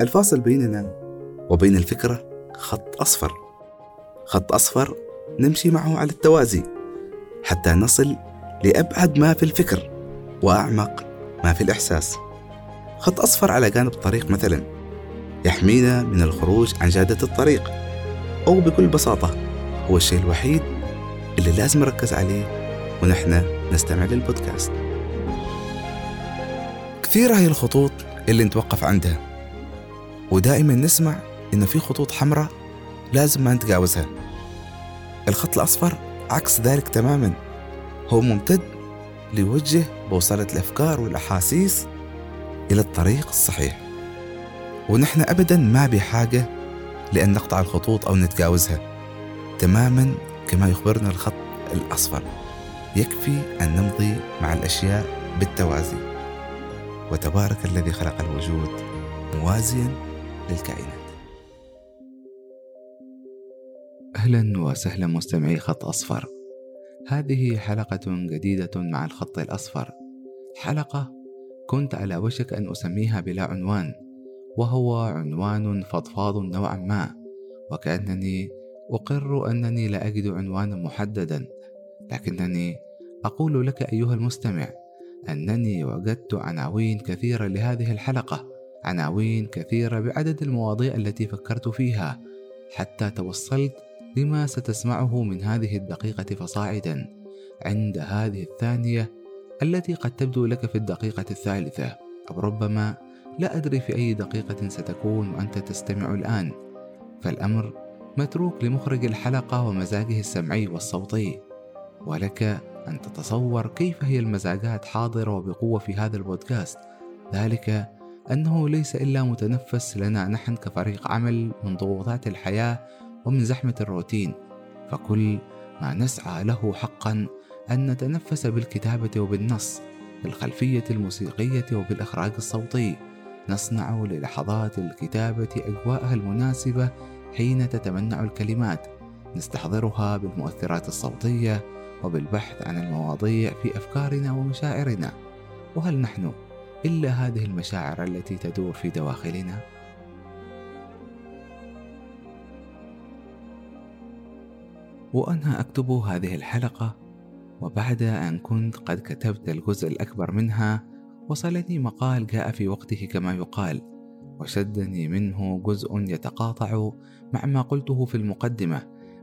الفاصل بيننا وبين الفكرة خط أصفر. خط أصفر نمشي معه على التوازي حتى نصل لأبعد ما في الفكر وأعمق ما في الإحساس. خط أصفر على جانب الطريق مثلا يحمينا من الخروج عن جادة الطريق أو بكل بساطة هو الشيء الوحيد اللي لازم نركز عليه ونحن نستمع للبودكاست. كثيرة هي الخطوط اللي نتوقف عندها. ودائما نسمع إن في خطوط حمراء لازم ما نتجاوزها. الخط الأصفر عكس ذلك تماما. هو ممتد ليوجه بوصلة الأفكار والأحاسيس إلى الطريق الصحيح. ونحن أبدا ما بحاجة لأن نقطع الخطوط أو نتجاوزها. تماما كما يخبرنا الخط الأصفر. يكفي أن نمضي مع الأشياء بالتوازي. وتبارك الذي خلق الوجود موازيا للكائنات. أهلا وسهلا مستمعي خط أصفر. هذه حلقة جديدة مع الخط الأصفر. حلقة كنت على وشك أن أسميها بلا عنوان وهو عنوان فضفاض نوعا ما وكأنني أقر أنني لا أجد عنوانا محددا. لكنني أقول لك أيها المستمع أنني وجدت عناوين كثيرة لهذه الحلقة. عناوين كثيرة بعدد المواضيع التي فكرت فيها حتى توصلت لما ستسمعه من هذه الدقيقة فصاعدا عند هذه الثانية التي قد تبدو لك في الدقيقة الثالثة. أو ربما لا أدري في أي دقيقة ستكون وأنت تستمع الآن. فالأمر متروك لمخرج الحلقة ومزاجه السمعي والصوتي. ولك أن تتصور كيف هي المزاجات حاضرة وبقوة في هذا البودكاست. ذلك أنه ليس إلا متنفس لنا نحن كفريق عمل من ضغوطات الحياة ومن زحمة الروتين. فكل ما نسعى له حقا أن نتنفس بالكتابة وبالنص بالخلفية الموسيقية وبالإخراج الصوتي. نصنع للحظات الكتابة أجواءها المناسبة حين تتمنع الكلمات. نستحضرها بالمؤثرات الصوتية وبالبحث عن المواضيع في أفكارنا ومشاعرنا. وهل نحن إلا هذه المشاعر التي تدور في دواخلنا؟ وأنا أكتب هذه الحلقة وبعد أن كنت قد كتبت الجزء الأكبر منها وصلني مقال جاء في وقته كما يقال وشدني منه جزء يتقاطع مع ما قلته في المقدمة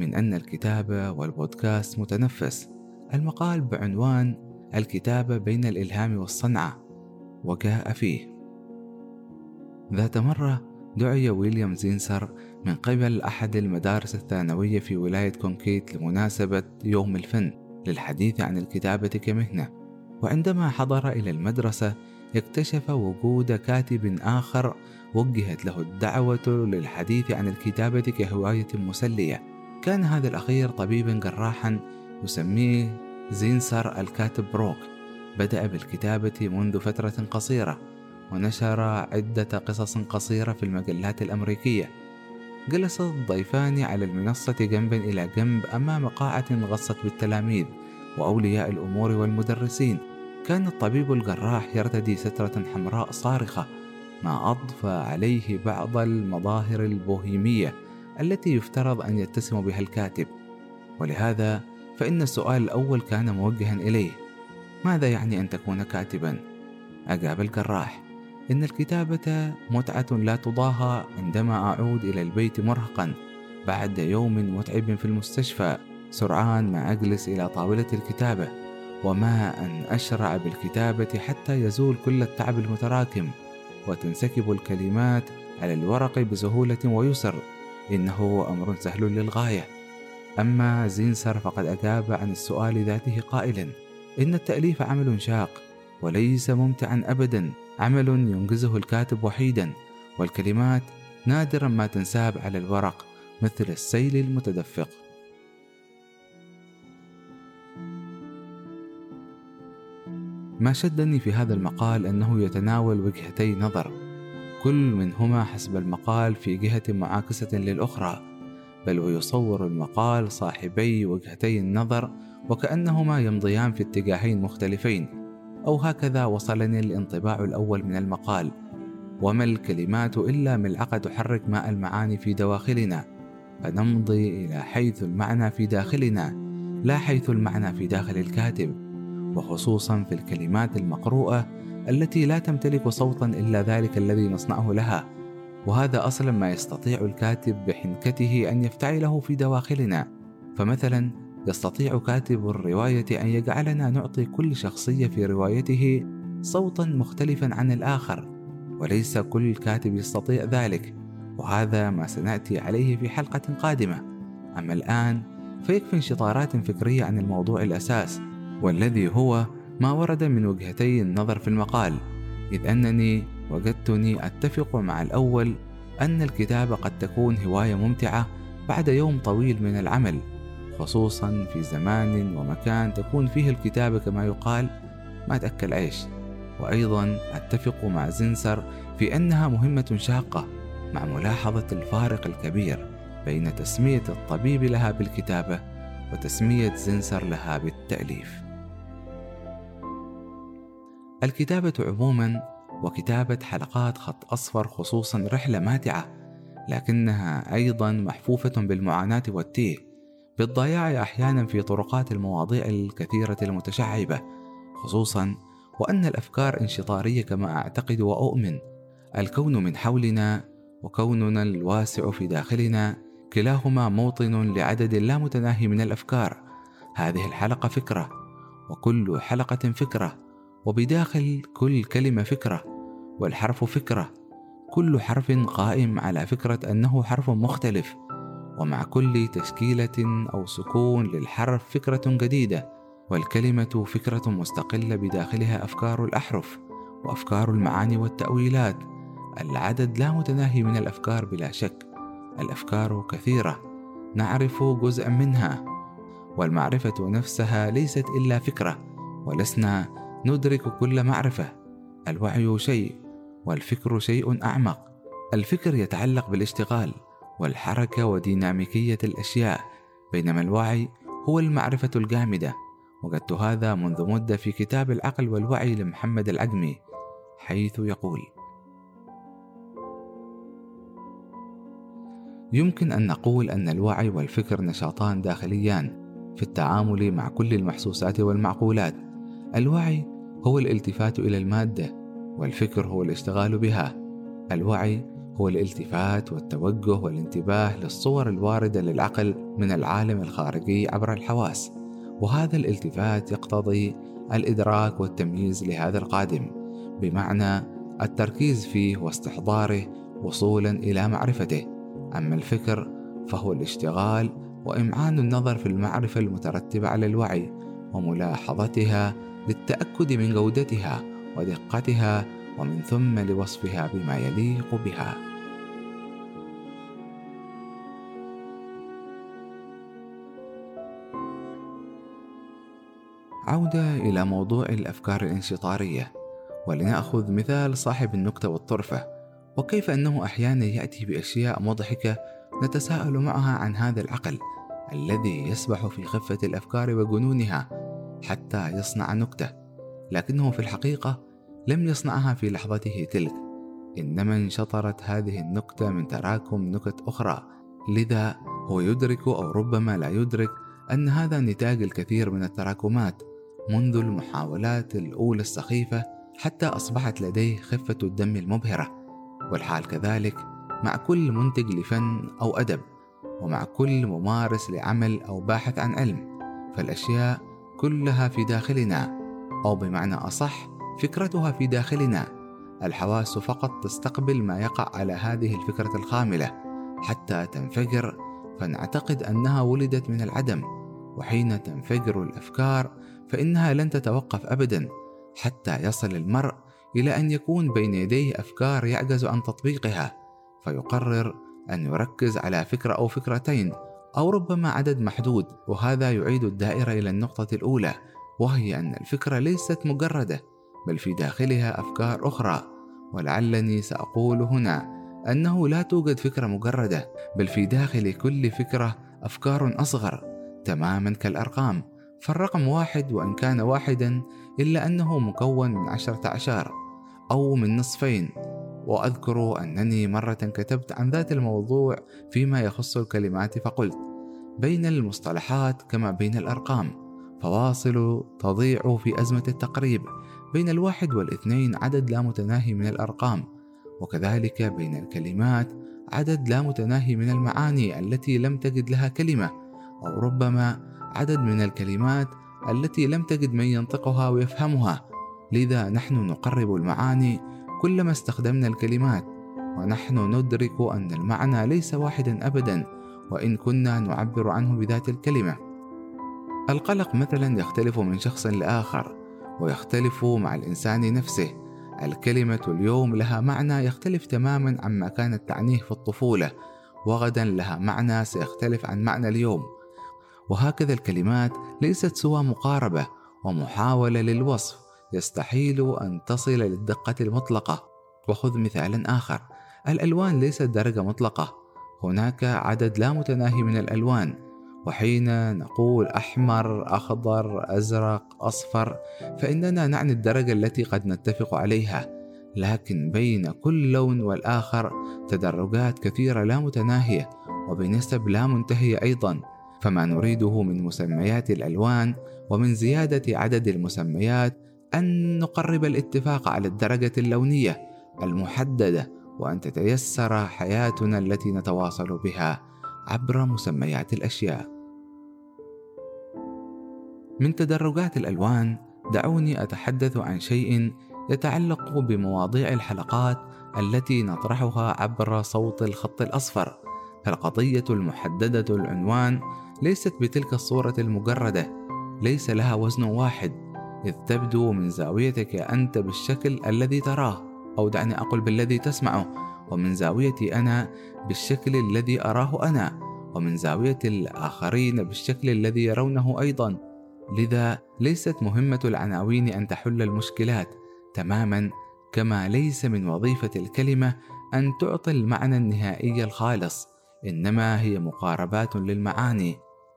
من أن الكتابة والبودكاست متنفس المقال بعنوان الكتابة بين الإلهام والصنعة وجاء فيه. ذات مرة دعي ويليام زينسر من قبل أحد المدارس الثانوية في ولاية كونكيت لمناسبة يوم الفن للحديث عن الكتابة كمهنة وعندما حضر إلى المدرسة اكتشف وجود كاتب آخر وجهت له الدعوة للحديث عن الكتابة كهواية مسلية. كان هذا الأخير طبيبا جراحا يسميه زينسر الكاتب بروك بدأ بالكتابة منذ فترة قصيرة ونشر عدة قصص قصيرة في المجلات الأمريكية. جلس الضيفان على المنصة جنبا إلى جنب أمام قاعة غصت بالتلاميذ وأولياء الأمور والمدرسين. كان الطبيب الجراح يرتدي سترة حمراء صارخة ما أضفى عليه بعض المظاهر البوهيمية التي يفترض أن يتسم بها الكاتب. ولهذا فإن السؤال الأول كان موجها إليه ماذا يعني أن تكون كاتبا؟ أجاب الجراح. إن الكتابة متعة لا تضاهى عندما أعود إلى البيت مرهقا بعد يوم متعب في المستشفى سرعان ما أجلس إلى طاولة الكتابة وما أن أشرع بالكتابة حتى يزول كل التعب المتراكم وتنسكب الكلمات على الورق بسهولة ويسر إنه أمر سهل للغاية. أما زينسر فقد أجاب عن السؤال ذاته قائلا. إن التأليف عمل شاق وليس ممتعا أبدا. عمل ينجزه الكاتب وحيدا والكلمات نادرا ما تنساب على الورق مثل السيل المتدفق. ما شدني في هذا المقال أنه يتناول وجهتي نظر. كل منهما حسب المقال في جهة معاكسة للأخرى بل ويصور المقال صاحبي وجهتي النظر وكأنهما يمضيان في اتجاهين مختلفين. أو هكذا وصلني الانطباع الأول من المقال. وما الكلمات إلا ملعقة تحرك ماء المعاني في دواخلنا. فنمضي إلى حيث المعنى في داخلنا. لا حيث المعنى في داخل الكاتب. وخصوصا في الكلمات المقروءة التي لا تمتلك صوتا إلا ذلك الذي نصنعه لها. وهذا أصلا ما يستطيع الكاتب بحنكته أن يفتعله في دواخلنا. فمثلا يستطيع كاتب الرواية أن يجعلنا نعطي كل شخصية في روايته صوتا مختلفا عن الآخر وليس كل كاتب يستطيع ذلك وهذا ما سنأتي عليه في حلقة قادمة. أما الآن فيكفي انشطارات فكرية عن الموضوع الأساس والذي هو ما ورد من وجهتي النظر في المقال إذ أنني وجدتني أتفق مع الأول أن الكتابة قد تكون هواية ممتعة بعد يوم طويل من العمل. خصوصا في زمان ومكان تكون فيه الكتابة كما يقال ما تأكل عيش وأيضا أتفق مع زنسر في أنها مهمة شاقة مع ملاحظة الفارق الكبير بين تسمية الطبيب لها بالكتابة وتسمية زنسر لها بالتأليف. الكتابة عموما وكتابة حلقات خط أصفر خصوصا رحلة ماتعة لكنها أيضا محفوفة بالمعاناة والتيه بالضياع أحيانا في طرقات المواضيع الكثيرة المتشعبة خصوصا وأن الأفكار انشطارية كما أعتقد وأؤمن. الكون من حولنا وكوننا الواسع في داخلنا كلاهما موطن لعدد لا متناهي من الأفكار. هذه الحلقة فكرة وكل حلقة فكرة وبداخل كل كلمة فكرة والحرف فكرة. كل حرف قائم على فكرة أنه حرف مختلف. ومع كل تشكيلة أو سكون للحرف فكرة جديدة والكلمة فكرة مستقلة بداخلها أفكار الأحرف وأفكار المعاني والتأويلات. العدد لا متناهي من الأفكار بلا شك الأفكار كثيرة نعرف جزءا منها والمعرفة نفسها ليست إلا فكرة ولسنا ندرك كل معرفة الوعي شيء والفكر شيء أعمق. الفكر يتعلق بالاشتغال والحركة وديناميكية الأشياء بينما الوعي هو المعرفة الجامدة. وجدت هذا منذ مدة في كتاب العقل والوعي لمحمد العجمي حيث يقول يمكن أن نقول أن الوعي والفكر نشاطان داخليان في التعامل مع كل المحسوسات والمعقولات. الوعي هو الالتفات إلى المادة والفكر هو الاشتغال بها. الوعي هو الالتفات والتوجه والانتباه للصور الواردة للعقل من العالم الخارجي عبر الحواس. وهذا الالتفات يقتضي الإدراك والتمييز لهذا القادم بمعنى التركيز فيه واستحضاره وصولا إلى معرفته. أما الفكر فهو الاشتغال وإمعان النظر في المعرفة المترتبة على الوعي وملاحظتها للتأكد من جودتها ودقتها ومن ثم لوصفها بما يليق بها. عودة إلى موضوع الأفكار الانشطارية ولنأخذ مثال صاحب النكتة والطرفة وكيف أنه أحيانا يأتي بأشياء مضحكة نتساءل معها عن هذا العقل الذي يسبح في خفة الأفكار وجنونها حتى يصنع نكتة لكنه في الحقيقة لم يصنعها في لحظته تلك. إنما انشطرت هذه النكتة من تراكم نكت أخرى. لذا هو يدرك أو ربما لا يدرك أن هذا نتاج الكثير من التراكمات. منذ المحاولات الأولى السخيفة حتى أصبحت لديه خفة الدم المبهرة. والحال كذلك مع كل منتج لفن أو أدب ومع كل ممارس لعمل أو باحث عن علم. فالأشياء كلها في داخلنا. أو بمعنى أصح فكرتها في داخلنا. الحواس فقط تستقبل ما يقع على هذه الفكرة الخاملة. حتى تنفجر فنعتقد أنها ولدت من العدم. وحين تنفجر الأفكار فإنها لن تتوقف أبدا. حتى يصل المرء إلى أن يكون بين يديه أفكار يعجز عن تطبيقها. فيقرر أن يركز على فكرة أو فكرتين أو ربما عدد محدود. وهذا يعيد الدائرة إلى النقطة الأولى وهي أن الفكرة ليست مجردة. بل في داخلها أفكار أخرى ولعلني سأقول هنا أنه لا توجد فكرة مجردة بل في داخل كل فكرة أفكار أصغر تماما كالأرقام فالرقم واحد وإن كان واحدا إلا أنه مكون من عشرة أعشار أو من نصفين وأذكر أنني مرة كتبت عن ذات الموضوع فيما يخص الكلمات فقلت بين المصطلحات كما بين الأرقام فواصل تضيع في أزمة التقريب بين الواحد والاثنين عدد لا متناهي من الأرقام وكذلك بين الكلمات عدد لا متناهي من المعاني التي لم تجد لها كلمة أو ربما عدد من الكلمات التي لم تجد من ينطقها ويفهمها. لذا نحن نقرب المعاني كلما استخدمنا الكلمات ونحن ندرك أن المعنى ليس واحدا أبدا وإن كنا نعبر عنه بذات الكلمة. القلق مثلا يختلف من شخص لآخر. ويختلف مع الإنسان نفسه. الكلمة اليوم لها معنى يختلف تماما عما كانت تعنيه في الطفولة وغدا لها معنى سيختلف عن معنى اليوم. وهكذا الكلمات ليست سوى مقاربة ومحاولة للوصف يستحيل أن تصل للدقة المطلقة. وخذ مثالا آخر الألوان ليست درجة مطلقة هناك عدد لا متناهي من الألوان. وحين نقول أحمر أخضر أزرق أصفر فإننا نعني الدرجة التي قد نتفق عليها لكن بين كل لون والآخر تدرجات كثيرة لا متناهية وبنسب لا منتهية أيضا فما نريده من مسميات الألوان ومن زيادة عدد المسميات أن نقرب الاتفاق على الدرجة اللونية المحددة وأن تتيسر حياتنا التي نتواصل بها عبر مسميات الأشياء. من تدرجات الألوان دعوني أتحدث عن شيء يتعلق بمواضيع الحلقات التي نطرحها عبر صوت الخط الأصفر. فالقضية المحددة العنوان ليست بتلك الصورة المجردة، ليس لها وزن واحد، إذ تبدو من زاويتك أنت بالشكل الذي تراه أو دعني أقول بالذي تسمعه ومن زاويتي أنا بالشكل الذي أراه أنا ومن زاوية الآخرين بالشكل الذي يرونه أيضا لذا ليست مهمة العناوين أن تحل المشكلات تماما كما ليس من وظيفة الكلمة أن تعطي المعنى النهائي الخالص إنما هي مقاربات للمعاني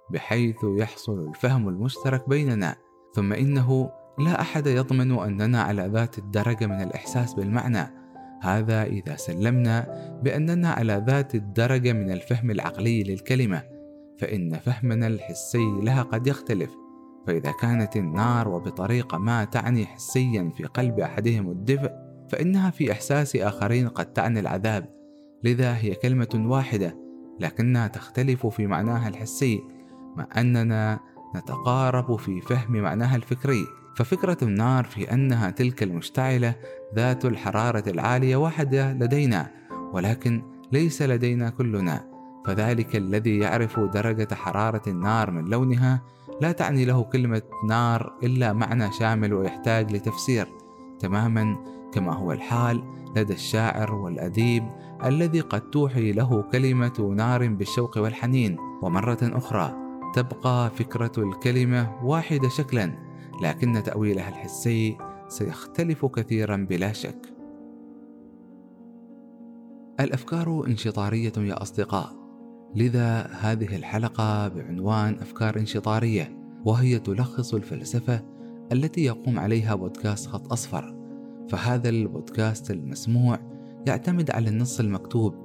بحيث يحصل الفهم المشترك بيننا. ثم إنه لا أحد يضمن أننا على ذات الدرجة من الإحساس بالمعنى. هذا إذا سلمنا بأننا على ذات الدرجة من الفهم العقلي للكلمة فإن فهمنا الحسي لها قد يختلف. فإذا كانت النار وبطريقة ما تعني حسيا في قلب أحدهم الدفء فإنها في إحساس آخرين قد تعني العذاب. لذا هي كلمة واحدة لكنها تختلف في معناها الحسي مع أننا نتقارب في فهم معناها الفكري. ففكرة النار في أنها تلك المشتعلة ذات الحرارة العالية واحدة لدينا ولكن ليس لدينا كلنا. فذلك الذي يعرف درجة حرارة النار من لونها لا تعني له كلمة نار إلا معنى شامل ويحتاج لتفسير تماما كما هو الحال لدى الشاعر والأديب الذي قد توحي له كلمة نار بالشوق والحنين. ومرة أخرى تبقى فكرة الكلمة واحدة شكلا لكن تأويلها الحسي سيختلف كثيرا بلا شك. الأفكار انشطارية يا أصدقاء لذا هذه الحلقة بعنوان أفكار انشطارية وهي تلخص الفلسفة التي يقوم عليها بودكاست خط أصفر. فهذا البودكاست المسموع يعتمد على النص المكتوب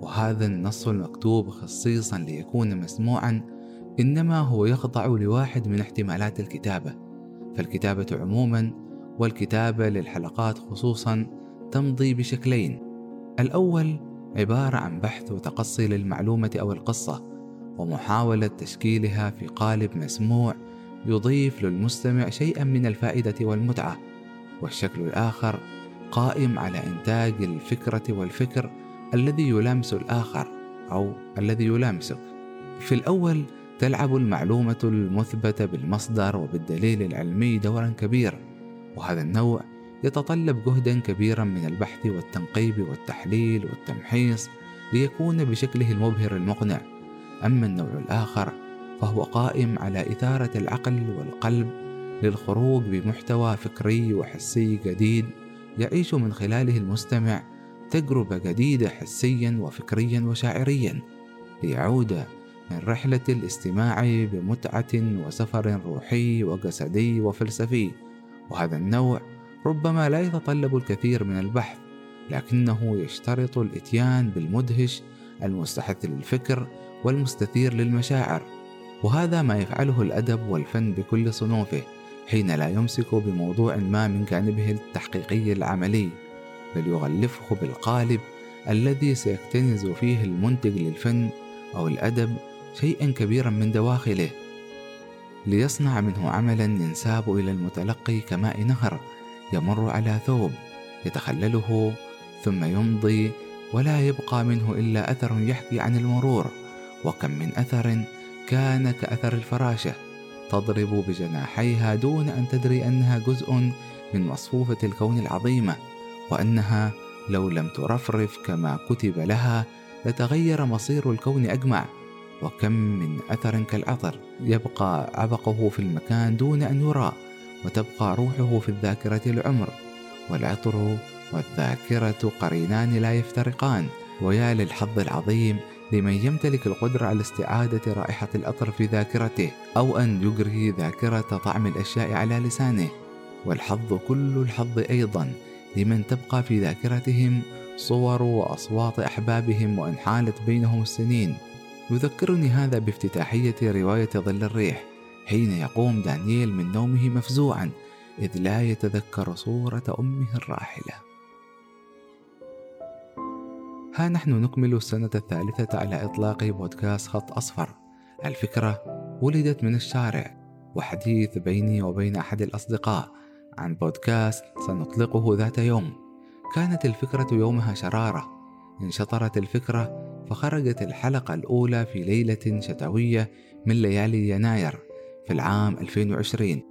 وهذا النص المكتوب خصيصا ليكون مسموعا إنما هو يخضع لواحد من احتمالات الكتابة. فالكتابة عموما والكتابة للحلقات خصوصا تمضي بشكلين. الأول عبارة عن بحث وتقصي للمعلومة أو القصة ومحاولة تشكيلها في قالب مسموع يضيف للمستمع شيئا من الفائدة والمتعة والشكل الآخر قائم على إنتاج الفكرة والفكر الذي يلامس الآخر أو الذي يلامسك. في الأول تلعب المعلومة المثبتة بالمصدر وبالدليل العلمي دورا كبير وهذا النوع يتطلب جهدا كبيرا من البحث والتنقيب والتحليل والتمحيص ليكون بشكله المبهر المقنع. أما النوع الآخر فهو قائم على إثارة العقل والقلب للخروج بمحتوى فكري وحسي جديد يعيش من خلاله المستمع تجربة جديدة حسيا وفكريا وشاعريا. ليعود من رحلة الاستماع بمتعة وسفر روحي وجسدي وفلسفي. وهذا النوع ربما لا يتطلب الكثير من البحث لكنه يشترط الإتيان بالمدهش المستحث للفكر والمستثير للمشاعر. وهذا ما يفعله الأدب والفن بكل صنوفه حين لا يمسك بموضوع ما من جانبه التحقيقي العملي بل يغلفه بالقالب الذي سيكتنز فيه المنتج للفن أو الأدب شيئا كبيرا من دواخله. ليصنع منه عملا ينساب إلى المتلقي كماء نهر يمر على ثوب يتخلله ثم يمضي ولا يبقى منه إلا أثر يحكي عن المرور وكم من أثر كان كأثر الفراشه تضرب بجناحيها دون أن تدري أنها جزء من مصفوفة الكون العظيمة وأنها لو لم ترفرف كما كتب لها لتغير مصير الكون أجمع وكم من أثر كالعطر يبقى عبقه في المكان دون أن يرى وتبقى روحه في الذاكرة العمر والعطر والذاكرة قرينان لا يفترقان. ويا للحظ العظيم لمن يمتلك القدرة على استعادة رائحة الأطر في ذاكرته أو أن يجري ذاكرة طعم الأشياء على لسانه. والحظ كل الحظ أيضا لمن تبقى في ذاكرتهم صور وأصوات أحبابهم وإن حالت بينهم السنين. يذكرني هذا بافتتاحية رواية ظل الريح. حين يقوم دانييل من نومه مفزوعا إذ لا يتذكر صورة أمه الراحلة. ها نحن نكمل السنة الثالثة على إطلاق بودكاست خط أصفر. الفكرة ولدت من الشارع وحديث بيني وبين أحد الأصدقاء عن بودكاست سنطلقه ذات يوم. كانت الفكرة يومها شرارة. انشطرت الفكرة فخرجت الحلقة الأولى في ليلة شتوية من ليالي يناير. في العام 2020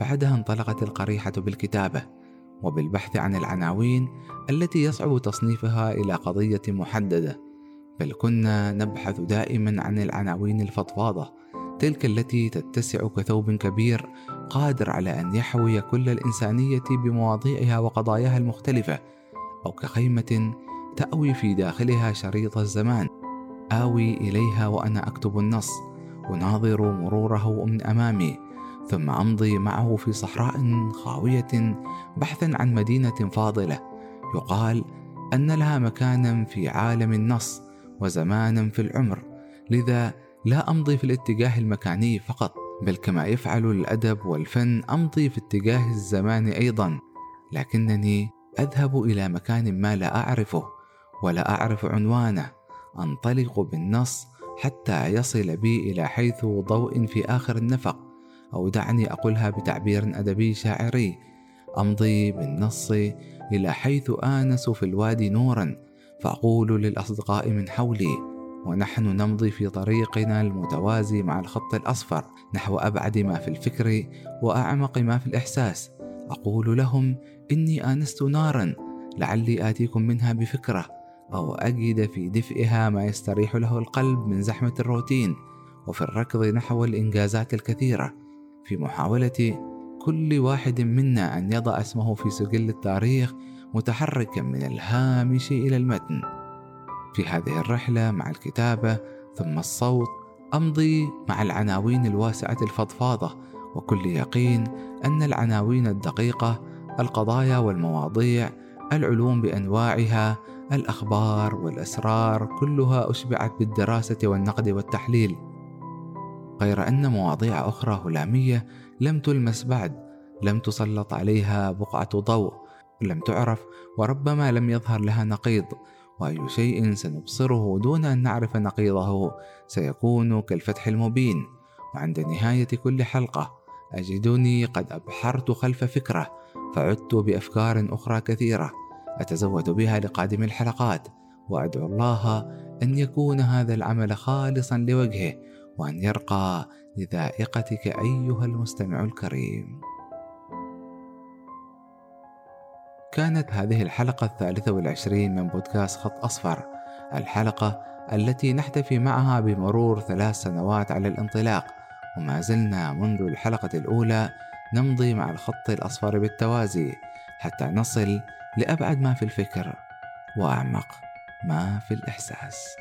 بعدها انطلقت القريحة بالكتابة وبالبحث عن العناوين التي يصعب تصنيفها إلى قضية محددة. بل كنا نبحث دائما عن العناوين الفضفاضة تلك التي تتسع كثوب كبير قادر على أن يحوي كل الإنسانية بمواضيعها وقضاياها المختلفة أو كخيمة تأوي في داخلها شريط الزمان آوي إليها وأنا أكتب النص. أناظر مروره من أمامي ثم أمضي معه في صحراء خاوية بحثا عن مدينة فاضلة. يقال أن لها مكانا في عالم النص وزمانا في العمر لذا لا أمضي في الاتجاه المكاني فقط بل كما يفعل الأدب والفن أمضي في اتجاه الزمان أيضا. لكنني أذهب إلى مكان ما لا أعرفه ولا أعرف عنوانه أنطلق بالنص حتى يصل بي إلى حيث ضوء في آخر النفق أو دعني أقولها بتعبير أدبي شاعري أمضي بالنص إلى حيث آنس في الوادي نورا فأقول للأصدقاء من حولي ونحن نمضي في طريقنا المتوازي مع الخط الأصفر نحو أبعد ما في الفكر وأعمق ما في الإحساس. أقول لهم إني آنست نارا لعلي آتيكم منها بفكرة. أو أجد في دفئها ما يستريح له القلب من زحمة الروتين وفي الركض نحو الإنجازات الكثيرة في محاولة كل واحد منا أن يضع اسمه في سجل التاريخ متحركا من الهامش إلى المتن. في هذه الرحلة مع الكتابة ثم الصوت أمضي مع العناوين الواسعة الفضفاضة وكل يقين أن العناوين الدقيقة القضايا والمواضيع العلوم بأنواعها الأخبار والأسرار كلها أشبعت بالدراسة والنقد والتحليل غير أن مواضيع أخرى هلامية لم تلمس بعد لم تسلط عليها بقعة ضوء لم تعرف وربما لم يظهر لها نقيض وأي شيء سنبصره دون أن نعرف نقيضه سيكون كالفتح المبين. وعند نهاية كل حلقة أجدني قد أبحرت خلف فكرة فعدت بأفكار أخرى كثيرة. أتزود بها لقادم الحلقات وأدعو الله أن يكون هذا العمل خالصا لوجهه وأن يرقى لذائقتك أيها المستمع الكريم. كانت هذه الحلقة الثالثة والعشرين من بودكاست خط أصفر الحلقة التي نحتفي معها بمرور ثلاث سنوات على الانطلاق وما زلنا منذ الحلقة الأولى نمضي مع الخط الأصفر بالتوازي حتى نصل لأبعد ما في الفكر وأعمق ما في الإحساس.